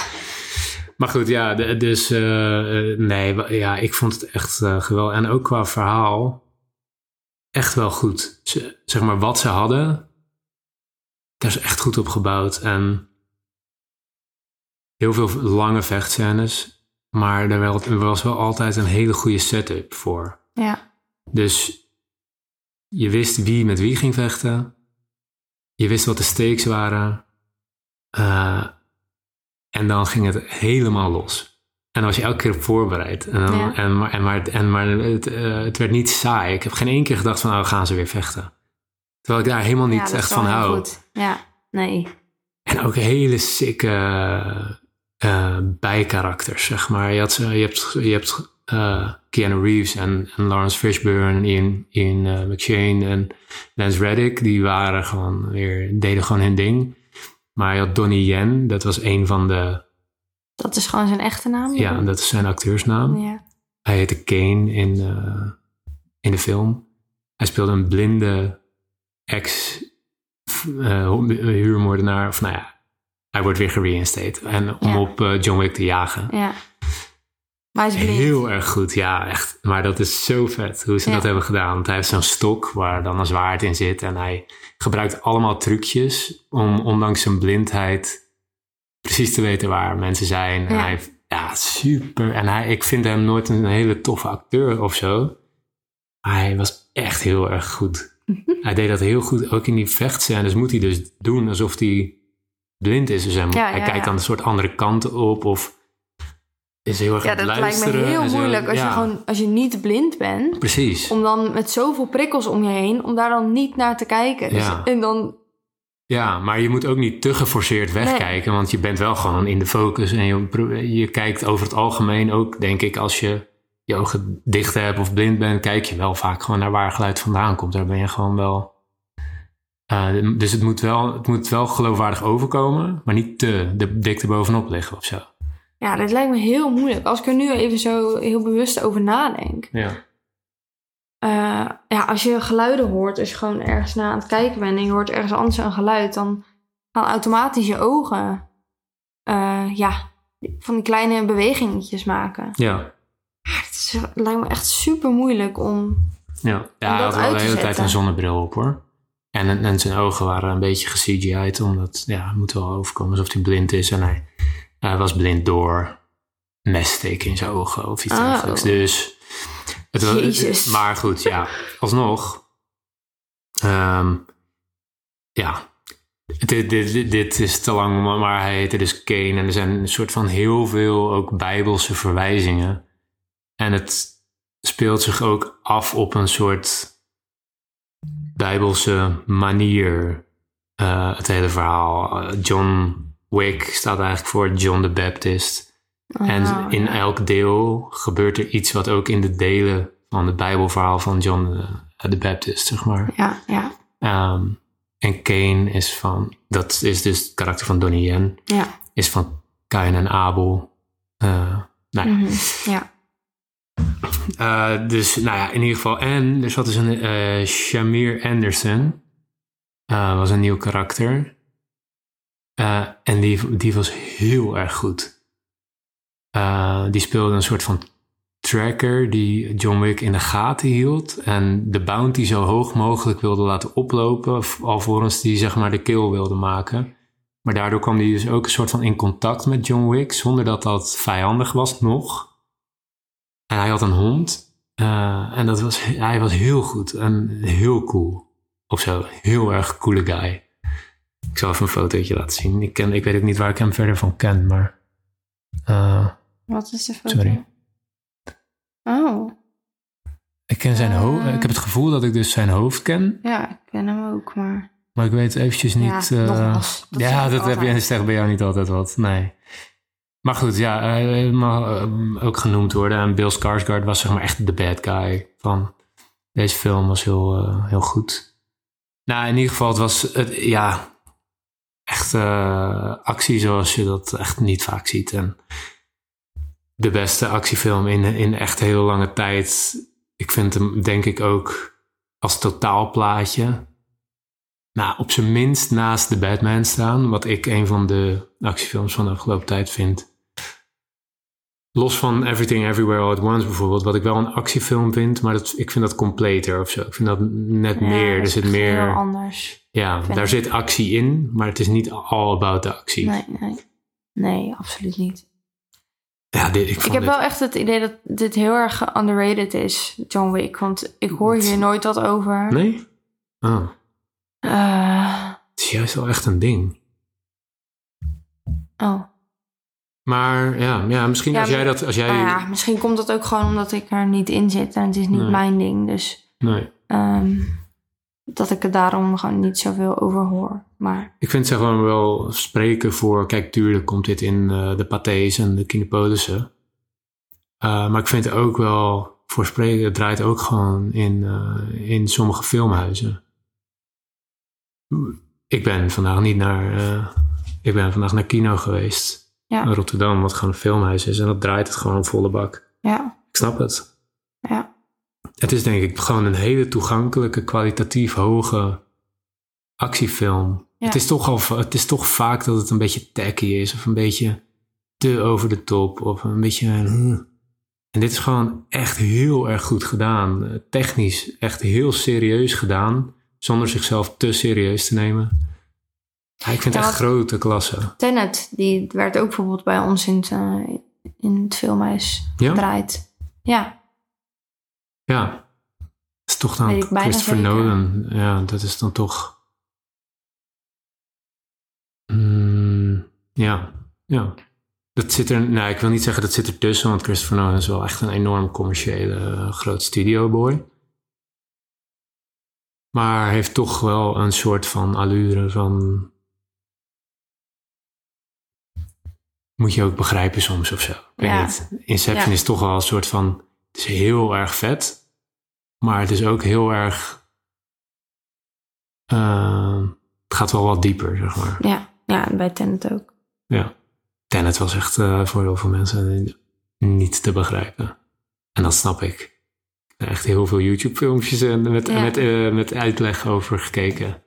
Maar goed, ja, dus eh, eh, nee, ja, ik vond het echt eh, geweldig. En ook qua verhaal, echt wel goed. Ze, zeg maar, wat ze hadden, daar is echt goed op gebouwd. En heel veel lange vechtscènes, maar er, was wel altijd een hele goede setup voor. ja, Dus je wist wie met wie ging vechten. Je wist wat de stakes waren. Eh, en dan ging het helemaal los. En dan was je elke keer op voorbereid. En, dan, Ja. en, maar, en, maar, en, maar het, eh, het werd niet saai. Ik heb geen één keer gedacht van, nou gaan ze weer vechten. Terwijl ik daar helemaal ja, niet is echt van hou. goed. Ja, nee. En ook hele sikke eh, bijkarakters, zeg maar. Je, had, ze- je hebt, je hebt eh, Keanu Reeves en, en Lawrence Fishburne, Ian eh, McShane en Lance Reddick. Die waren gewoon weer, deden gewoon hun ding. Maar je had Donnie Yen, dat was een van de... Dat is gewoon zijn echte naam? Ja, dat is zijn acteursnaam. Ja. Hij heette Kane in, eh, in de film. Hij speelde een blinde ex-huurmoordenaar. of nou ja, hij wordt weer gereinstated. En om Ja. op eh, John Wick te jagen. ja. Maar hij is blind. Heel erg goed, ja, echt. Maar dat is zo vet hoe ze Ja. dat hebben gedaan. Want hij heeft zo'n stok waar dan een zwaard in zit. En hij gebruikt allemaal trucjes om, ondanks zijn blindheid, precies te weten waar mensen zijn. En Ja. hij, ja, super. En hij, ik vind hem nooit een hele toffe acteur of zo. Maar hij was echt heel erg goed. hij deed dat heel goed. Ook in die vechtscènes moet hij dus doen alsof hij blind is. Dus hij, Ja, hij ja, kijkt dan een soort andere kant op. Of is heel erg Ja, dat lijkt me heel moeilijk als, je gewoon, als je niet blind bent. Precies. Om dan met zoveel prikkels om je heen, om daar dan niet naar te kijken. Dus, Ja. En dan, Ja, maar je moet ook niet te geforceerd wegkijken, want je bent wel gewoon in de focus en je, je kijkt over het algemeen ook, denk ik, als je je ogen dicht hebt of blind bent, kijk je wel vaak gewoon naar waar geluid vandaan komt. Daar ben je gewoon wel. Eh, dus het moet, wel, het moet wel geloofwaardig overkomen, maar niet te de dik erbovenop liggen of zo. ja, dit lijkt me heel moeilijk. Als ik er nu even zo heel bewust over nadenk. Ja. Eh, ja, als je geluiden hoort, als je gewoon ergens naar aan het kijken bent en je hoort ergens anders een geluid, dan gaan automatisch je ogen, eh, ja, van die kleine bewegingetjes maken. Ja. Het, is- het lijkt me echt super moeilijk om. Ja, ja Om dat had wel de hele tijd een zonnebril op hoor. En, en zijn ogen waren een beetje ge-CGI'd, omdat, ja, het moet wel overkomen alsof hij blind is. En hij, hij was blind door messteken in zijn ogen of iets Oh. dergelijks. Dus, het Jezus. maar goed, ja, alsnog. ehm, ja, dit, dit, dit, is te lang, maar- maar hij heette dus Kane. En er zijn een soort van heel veel ook bijbelse verwijzingen. En het speelt zich ook af op een soort bijbelse manier. eh, het hele verhaal. Eh, John Wick staat eigenlijk voor John the Baptist. En Oh, in ja. elk deel gebeurt er iets wat ook in de delen van het bijbelverhaal van John eh, the Baptist, zeg maar. Ja, ja, Ehm, en Cain is van, dat is dus het karakter van Donnie Yen, ja. is van Cain en Abel. Eh, nou ja. Mhm, ja. Eh, dus nou ja, in ieder geval. En er zat dus een eh Shamir Anderson. eh, was een nieuw karakter. En die, die was heel erg goed. Die speelde een soort van tracker die John Wick in de gaten hield. En de bounty zo hoog mogelijk wilde laten oplopen. Alvorens die zeg maar de kill wilde maken. Maar daardoor kwam hij dus ook een soort van in contact met John Wick. Zonder dat dat vijandig was nog. En hij had een hond. eh, en dat was, hij was heel goed en heel cool. Of zo, heel erg coole guy. Ik zal even een fotootje laten zien. Ik, ken, ik weet ook niet waar ik hem verder van ken, maar... eh, Wat is de foto? Sorry. Oh, ik ken zijn hoofd. Eh. Ik heb het gevoel dat ik dus zijn hoofd ken. ja, ik ken hem ook, maar... Maar ik weet eventjes niet... Ja, nogmaals, dat ja, dat heb je, bij jou niet altijd wat. Nee. Maar goed, ja, hij mag eh, ook genoemd worden. En Bill Skarsgård was zeg maar echt de bad guy van deze film. Was heel, eh, heel goed. Nou, in ieder geval, het was het, ja, echt eh, actie zoals je dat echt niet vaak ziet. En de beste actiefilm in, in echt heel lange tijd. Ik vind hem denk ik ook als totaalplaatje nou, op zijn minst naast The Batman staan. Wat ik een van de actiefilms van de afgelopen tijd vind. Los van Everything Everywhere All at Once bijvoorbeeld, wat ik wel een actiefilm vind, maar dat, ik vind dat completer of zo. Ik vind dat net Ja, meer. Er zit meer. Heel anders. Ja, daar ik. zit actie in, maar het is niet all about de actie. Nee, nee. Nee, absoluut niet. Ja, dit, ik, Ik heb dit- wel echt het idee dat dit heel erg underrated is, John Wick. Want ik hoor hier nooit wat over. Nee? Oh, Eh, het is juist wel echt een ding. oh. Maar ja, ja misschien Ja, als jij dat... Als jij, Nou ja, misschien komt dat ook gewoon omdat ik er niet in zit. En het is niet Nee. mijn ding. Dus Nee. ehm, dat ik er daarom gewoon niet zoveel over hoor. Maar Ik vind ze gewoon wel spreken voor... Kijk, tuurlijk komt dit in eh, de pathés en de kinepolissen. Eh, maar ik vind het ook wel voor spreken... Het draait ook gewoon in, in sommige filmhuizen. Ik ben vandaag niet naar... eh, ik ben vandaag naar kino geweest. Ja. In Rotterdam, wat gewoon een filmhuis is. En dat draait het gewoon volle bak. ja, Ik snap het. ja. Het is denk ik gewoon een hele toegankelijke, kwalitatief hoge actiefilm. Ja. Het, is toch al, het is toch vaak dat het een beetje tacky is. Of een beetje te over de top. Of een beetje... En dit is gewoon echt heel erg goed gedaan. Eh, Technisch echt heel serieus gedaan. Zonder zichzelf te serieus te nemen. Ja, ik vind het echt want- grote klasse. Tenet, die werd ook bijvoorbeeld bij ons in het, eh, in het filmhuis Ja? gedraaid. Ja, Ja. Het is toch dan Christopher zeker. Nolan. Ja, dat is dan toch... Mm, ja, ja. Dat zit er... Nou, ik wil niet zeggen dat zit er tussen, want Christopher Nolan is wel echt een enorm commerciële uh, groot studioboy. Maar heeft toch wel een soort van allure van... Moet je ook begrijpen soms of zo. Ik weet Ja. niet. Inception Ja. is toch wel een soort van... Het is heel erg vet. Maar het is ook heel erg... eh, het gaat wel wat dieper, zeg maar. ja, ja, en bij Tenet ook. Ja. Tenet was echt eh, voor heel veel mensen niet te begrijpen. En dat snap ik. Echt heel veel YouTube-filmpjes en met, Ja. met, eh, met uitleg over gekeken.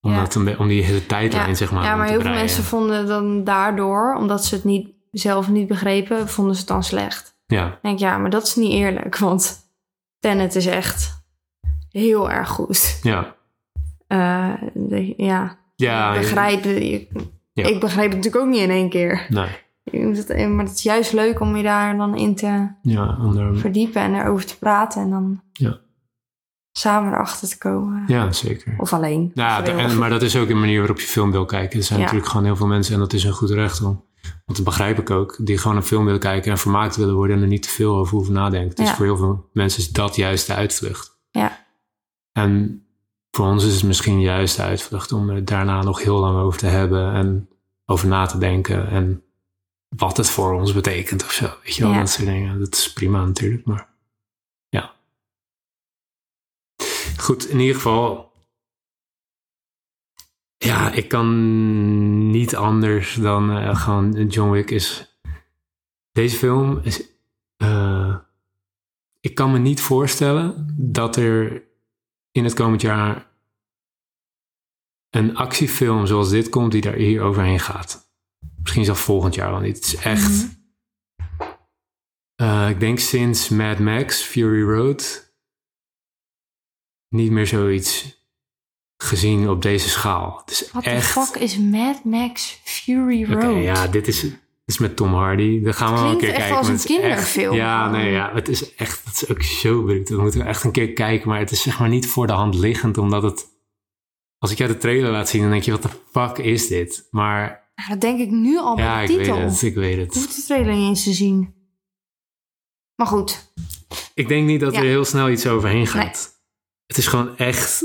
Om, Ja. dat, om die hele tijdlijn, Ja, zeg maar, ja, maar heel veel mensen vonden dan daardoor, omdat ze het niet, zelf niet begrepen, vonden ze het dan slecht. Ja, Ik denk, ja, maar dat is niet eerlijk, want Tenet is echt heel erg goed. ja. Eh, de- ja, Ja, ik begrijp, ik, Ja. ik begreep het natuurlijk ook niet in één keer. Nee. Maar het is juist leuk om je daar dan in te Ja, onder, verdiepen en erover te praten en dan Ja. samen erachter te komen. ja zeker. Of alleen. Ja, Of en, maar dat is ook een manier waarop je film wil kijken. Er zijn Ja. natuurlijk gewoon heel veel mensen, en dat is een goed recht om. Want dat begrijp ik ook, die gewoon een film willen kijken en vermaakt willen worden en er niet te veel over hoeven nadenken. Dus Ja. voor heel veel mensen is dat juist de uitvlucht. Ja. En voor ons is het misschien juist de uitvlucht om er daarna nog heel lang over te hebben en over na te denken en wat het voor ons betekent of zo. Weet je wel, Ja. dat soort dingen. Dat is prima natuurlijk, maar ja. Goed, in ieder geval. Ja, ik kan niet anders dan eh, gewoon John Wick is. Deze film is. eh, ik kan me niet voorstellen dat er in het komend jaar een actiefilm zoals dit komt die daar hier overheen gaat. Misschien zelfs volgend jaar wel niet. Het is echt. Mhm. eh, ik denk sinds Mad Max Fury Road niet meer zoiets gezien op deze schaal. Het is What the echt. fuck is Mad Max Fury Road? ja, dit is, dit is met Tom Hardy. Daar gaan we wel een keer echt kijken. als een het is echt- kinderfilm ja, nee, ja, het is echt, het is ook zo bruut. Dat moeten we echt een keer kijken. Maar het is zeg maar niet voor de hand liggend, omdat het... Als ik jou de trailer laat zien, dan denk je, wat de fuck is dit? Maar dat denk ik nu al ja, bij ik de titel. het, ik weet Ik het. hoef de trailer niet eens te zien. Maar goed, Ik denk niet dat Ja. er heel snel iets overheen gaat. Nee. Het is gewoon echt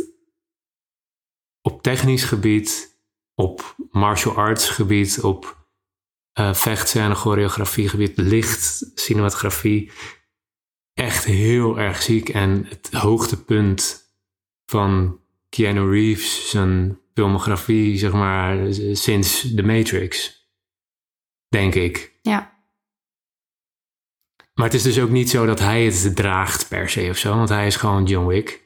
op technisch gebied, op martial arts gebied, op eh vechtscène, choreografie gebied, licht, cinematografie. Echt heel erg ziek. En het hoogtepunt van Keanu Reeves, zijn filmografie, zeg maar, sinds The Matrix. Denk ik. ja. Maar het is dus ook niet zo dat hij het draagt per se of zo, want hij is gewoon John Wick.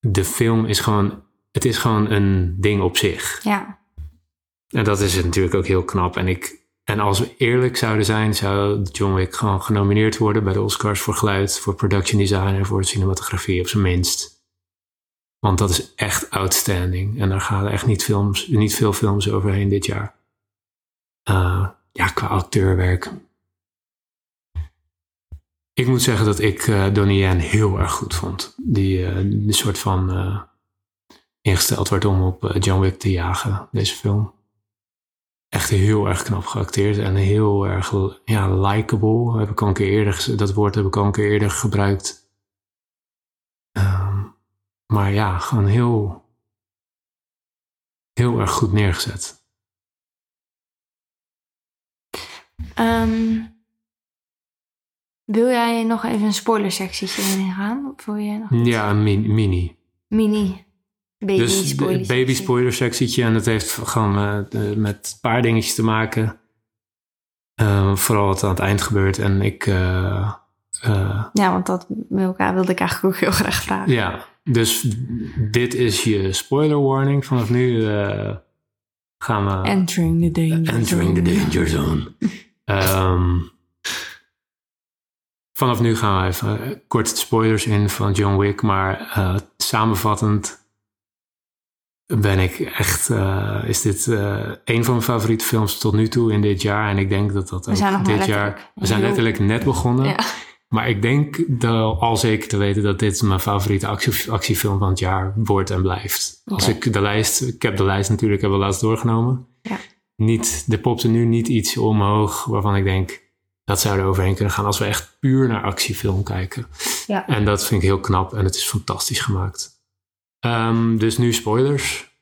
de film is gewoon, het is gewoon een ding op zich. Ja. En dat is natuurlijk ook heel knap. En, ik, en als we eerlijk zouden zijn, zou John Wick gewoon genomineerd worden bij de Oscars voor geluid, voor production design en voor cinematografie op zijn minst. Want dat is echt outstanding. En daar gaan echt niet, films, niet veel films overheen dit jaar. Uh, ja, qua acteurwerk. Ik moet zeggen dat ik uh, Donnie Yen heel erg goed vond. Die uh, een soort van ingesteld werd om op John Wick te jagen, deze film. Echt heel erg knap geacteerd en heel erg ja, likable. Heb ik al eerder, dat woord heb ik al een keer eerder gebruikt. Maar ja, gewoon heel, heel erg goed neergezet. Um, wil jij nog even een spoilersectietje ingaan? Voor je nog ja, een min mini. Mini. Baby dus spoiler baby spoiler sectietje. En dat heeft gewoon met, met een paar dingetjes te maken. Uh, vooral wat aan het eind gebeurt. En ik... Uh, uh, ja, want dat wilde ik eigenlijk ook heel graag vragen. Ja, dus dit is je spoiler warning. Vanaf nu gaan we... Entering the danger Entering zone. the danger zone. um, vanaf nu gaan we even kort spoilers in van John Wick. Maar uh, samenvattend ben ik echt... Is dit een van mijn favoriete films tot nu toe in dit jaar. En ik denk dat dat we zijn ook nog dit jaar... We zijn letterlijk net begonnen. Ja. Maar ik denk dat, al zeker te weten dat dit mijn favoriete actie, actiefilm van het jaar wordt en blijft. Als ik de lijst, ik heb de lijst natuurlijk hebben laatst doorgenomen. Ja. Niet, er popt er nu niet iets omhoog waarvan ik denk dat zou er overheen kunnen gaan als we echt puur naar actiefilm kijken. Ja. En dat vind ik heel knap en het is fantastisch gemaakt. Ehm, dus nu spoilers.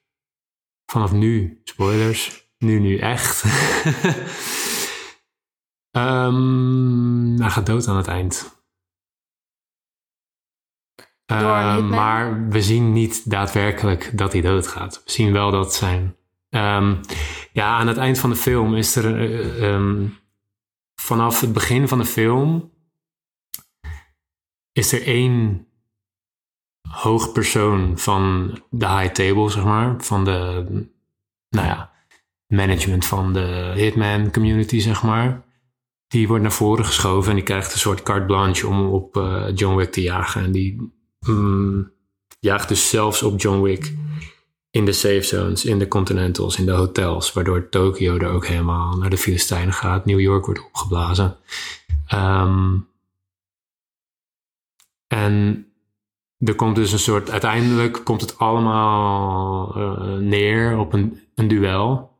Vanaf nu spoilers. Nu, nu echt. Ehm hij gaat dood aan het eind. Ehm, maar we zien niet daadwerkelijk dat hij doodgaat. We zien wel dat zijn. ehm, ja, aan het eind van de film is er. eh, ehm, vanaf het begin van de film. is er één hoogpersoon van de high table, zeg maar. Van de. Nou ja, management van de Hitman community, zeg maar. Die wordt naar voren geschoven en die krijgt een soort carte blanche om op eh, John Wick te jagen. En die mm, jaagt dus zelfs op John Wick in de safe zones, in de continentals, in de hotels. Waardoor Tokio er ook helemaal naar de Filistijnen gaat. New York wordt opgeblazen. Ehm, en er komt dus een soort, uiteindelijk komt het allemaal eh, neer op een, een duel.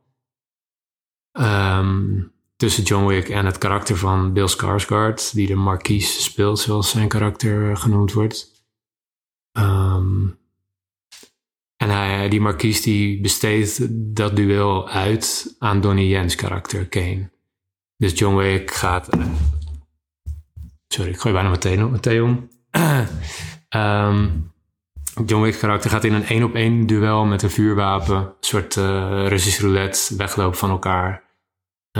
Ehm, tussen John Wick en het karakter van Bill Skarsgård, die de Marquise speelt, zoals zijn karakter genoemd wordt. Ehm, en hij, die Marquise die besteedt dat duel uit aan Donnie Yen's karakter, Kane. Dus John Wick gaat... Sorry, ik gooi bijna meteen meteen om. Ehm, John Wick's karakter gaat in een één op één duel met een vuurwapen, een soort eh, Russisch roulette, weglopen van elkaar eh,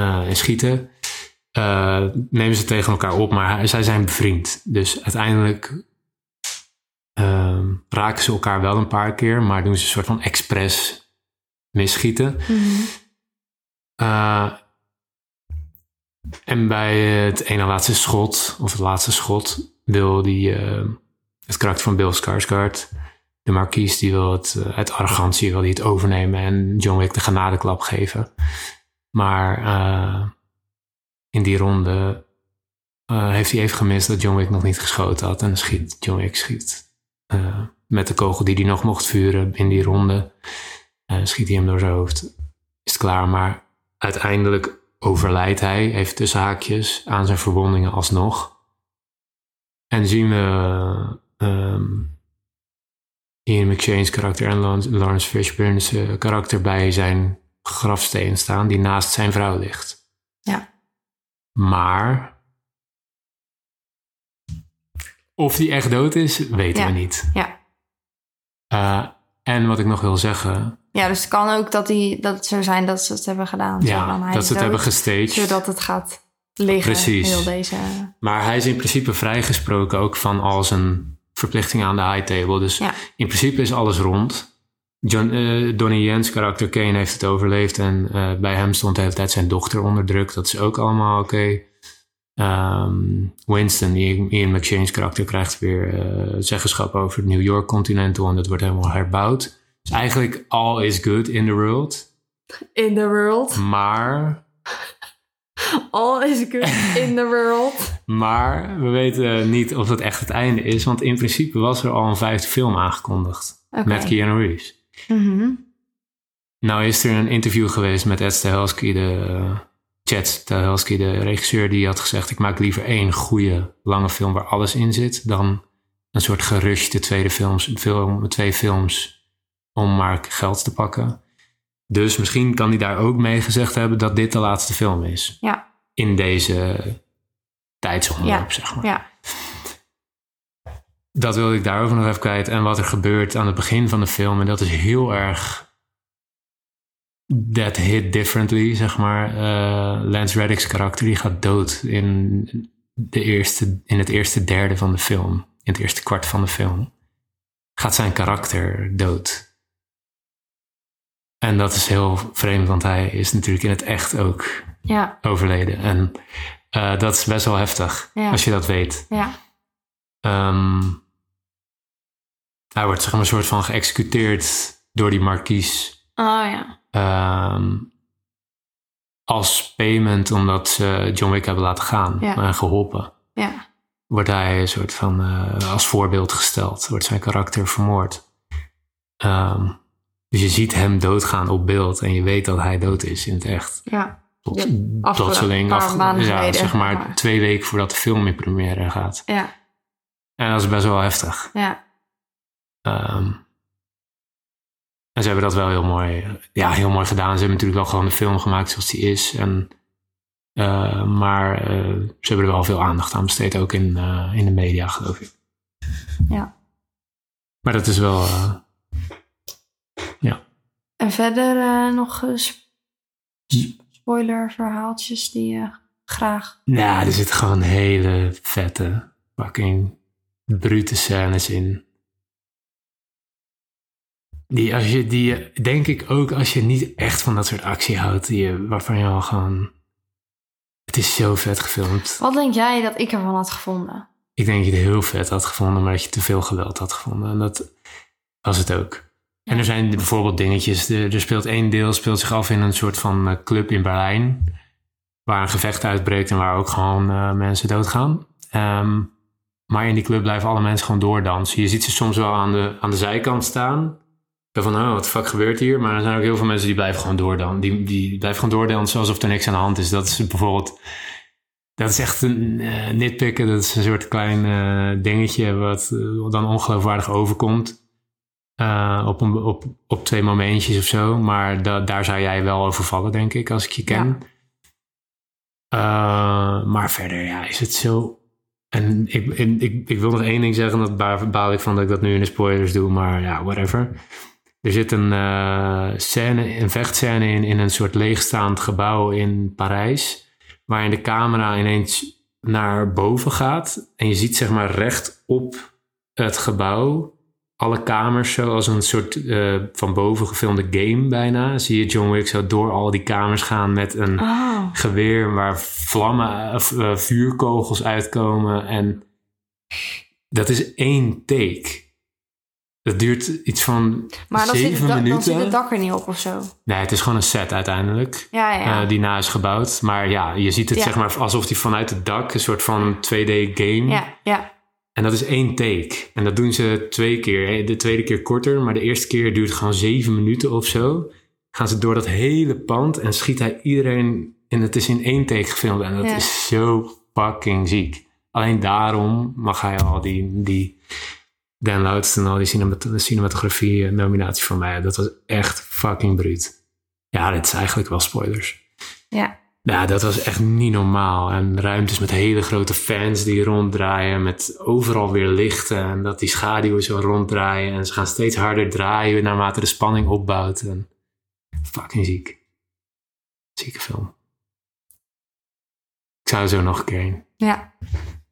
en schieten. Eh, nemen ze tegen elkaar op, maar zij zijn bevriend. Dus uiteindelijk ehm, raken ze elkaar wel een paar keer, maar doen ze een soort van expres misschieten. Mhm. Uh, en bij het ene laatste schot, of het laatste schot, wil die, uh, het karakter van Bill Skarsgård, de marquise, die wil het uh, uit arrogantie wil die het overnemen en John Wick de genadeklap geven. Maar uh, in die ronde uh, heeft hij even gemist dat John Wick nog niet geschoten had. En schiet John Wick schiet uh, met de kogel die hij nog mocht vuren in die ronde. Schiet hij hem door zijn hoofd. Is het klaar, maar uiteindelijk overlijdt hij, even tussen haakjes, aan zijn verwondingen alsnog. En zien we um, Ian McShane's karakter en Lawrence Fishburne's karakter bij zijn grafsteen staan, die naast zijn vrouw ligt. Ja. Maar of die echt dood is, weten Ja. we niet. Ja. Uh, en wat ik nog wil zeggen, Ja, dus het kan ook dat, die, dat het zo zijn dat ze het hebben gedaan. Ja, hij dat ze het hebben gestaged. Zodat het gaat liggen, Precies. heel deze... Maar hij is in principe vrijgesproken ook van al zijn verplichtingen aan de high table. Dus Ja. in principe is alles rond. John, eh, Donnie Jens karakter Kane heeft het overleefd. En eh, bij hem stond de hele tijd zijn dochter onder druk. Dat is ook allemaal oké. Ehm, Winston, Ian, Ian McShane's karakter, krijgt weer eh, zeggenschap over het New York Continental. En dat wordt helemaal herbouwd. Dus eigenlijk all is good in the world. In the world. Maar All is good in the world. Maar we weten niet of het echt het einde is, want in principe was er al een vijfde film aangekondigd met Keanu Reeves. Mhm. Nou is er een interview geweest met Ed Stahelski, de eh, Chad Stahelski, de regisseur, die had gezegd: ik maak liever één goede lange film waar alles in zit dan een soort gerushte tweede films, film, twee films om maar geld te pakken. Dus misschien kan hij daar ook mee gezegd hebben dat dit de laatste film is Ja, in deze tijdsomloop, Ja. zeg maar. ja. Dat wilde ik daarover nog even kwijt. En wat er gebeurt aan het begin van de film. En dat is heel erg. That hit differently, zeg maar. Eh, Lance Reddick's karakter die gaat dood in, de eerste, in het eerste derde van de film. In het eerste kwart van de film. Gaat zijn karakter dood. En dat is heel vreemd, want hij is natuurlijk in het echt ook Ja, overleden. En eh, dat is best wel heftig, Ja. als je dat weet. ja. Ehm, hij wordt zeg maar een soort van geëxecuteerd door die markies. Oh ja. ehm, als payment omdat ze John Wick hebben laten gaan Ja. en geholpen. Ja, Wordt hij een soort van eh, als voorbeeld gesteld. Wordt zijn karakter vermoord. Ehm, dus je ziet hem doodgaan op beeld en je weet dat hij dood is in het echt. ja. Tot, Ja, plotseling, maanden ja, zeg maar maar- twee weken voordat de film in première gaat. Ja, En dat is best wel heftig. ja. Ehm, en ze hebben dat wel heel mooi, ja, heel mooi gedaan. Ze hebben natuurlijk wel gewoon de film gemaakt zoals die is. En, eh, maar eh, ze hebben er wel veel aandacht aan besteed, ook in, eh, in de media, geloof ik. Ja. Maar dat is wel, eh, En verder nog sp- spoiler verhaaltjes die je graag... nou, er zitten gewoon hele vette, fucking brute scènes in. Die, als je, die, denk ik ook als je niet echt van dat soort actie houdt, die, waarvan je al gewoon. Het is zo vet gefilmd. Wat denk jij dat ik ervan had gevonden? Ik denk dat je het heel vet had gevonden, maar dat je te veel geweld had gevonden. En dat was het ook. En er zijn bijvoorbeeld dingetjes. Er, er speelt één deel speelt zich af in een soort van eh, club in Berlijn. Waar een gevecht uitbreekt en waar ook gewoon eh, mensen doodgaan. Ehm, maar in die club blijven alle mensen gewoon doordansen. Je ziet ze soms wel aan de, aan de zijkant staan. Van, oh, wat fuck gebeurt hier? Maar er zijn ook heel veel mensen die blijven gewoon doordansen. Die, die blijven gewoon doordansen alsof er niks aan de hand is. Dat is bijvoorbeeld... Dat is echt een eh, nitpikken. Dat is een soort klein eh, dingetje wat eh, dan ongeloofwaardig overkomt. Op, een, op, op twee momentjes of zo. Maar da- daar zou jij wel over vallen, denk ik, als ik je ken. Maar verder, ja, is het zo... En ik, ik, ik, ik wil nog één ding zeggen, dat baal ik van dat ik dat nu in de spoilers doe, maar ja, whatever. Er zit een eh, scène, een vechtscène in, in een soort leegstaand gebouw in Parijs, waarin de camera ineens naar boven gaat en je ziet zeg maar recht op het gebouw alle kamers zo als een soort eh, van boven gefilmde game bijna. Zie je John Wick zo door al die kamers gaan met een Oh, geweer waar vlammen eh, vuurkogels uitkomen. En dat is één take. Dat duurt iets van maar dan zit, zeven het dak, dan minuten. zit het dak er niet op of zo. Nee, het is gewoon een set uiteindelijk. Ja, ja. eh, die na is gebouwd. Maar ja, je ziet het Ja. zeg maar alsof die vanuit het dak een soort van 2D game. ja, ja. En dat is één take. En dat doen ze twee keer. De tweede keer korter, maar de eerste keer duurt gewoon zeven minuten of zo. Gaan ze door dat hele pand en schiet hij iedereen. En het is in één take gefilmd. En dat Ja. is zo fucking ziek. Alleen daarom mag hij al die, die Dan Laudston, al die cinemat cinematografie nominatie voor mij. Dat was echt fucking bruut. Ja, dit is eigenlijk wel spoilers. Ja, Ja, dat was echt niet normaal. En ruimtes met hele grote fans die ronddraaien. Met overal weer lichten. En dat die schaduwen zo ronddraaien. En ze gaan steeds harder draaien naarmate de spanning opbouwt. En fucking ziek. Zieke film. Ik zou zo nog een keer heen. ja.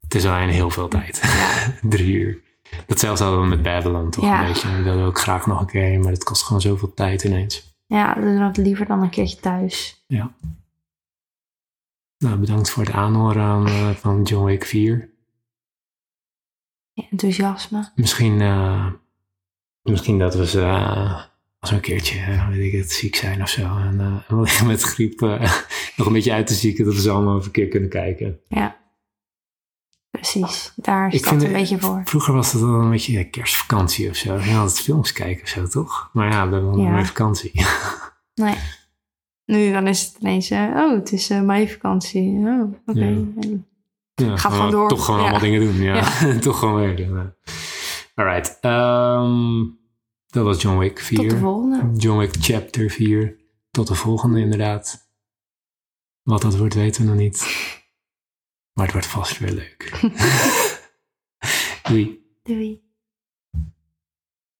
Het is alleen heel veel tijd. Drie uur. Datzelfde hadden we met Babylon toch Ja. een beetje. We wilden ook graag nog een keer heen, maar het kost gewoon zoveel tijd ineens. Ja, we doen dat liever dan een keertje thuis. Nou, bedankt voor het aanhoren aan, eh, van John Wick 4. Ja, enthousiasme. Misschien, eh, misschien dat we ze eh, als we een keertje, weet ik het, ziek zijn of zo. En liggen met griep nog een beetje uit te zieken, dat we ze allemaal een keer kunnen kijken. Ja. Precies. Daar Ik staat vind een het- beetje voor. Vroeger was dat dan een beetje kerstvakantie of zo. Je had het films kijken of zo, toch? Maar ja, we hebben Ja. meer vakantie. Nee. Nu dan is het ineens, eh, oh, het is eh meivakantie. Oh, oké. Ja. Ga gewoon door. Toch gewoon allemaal dingen doen, ja. toch gewoon werken. ja. Alright. ehm, dat was John Wick 4. Tot de volgende. John Wick Chapter 4. Tot de volgende, inderdaad. Wat dat wordt, weten we nog niet. Maar het wordt vast weer leuk. Doei. Doei.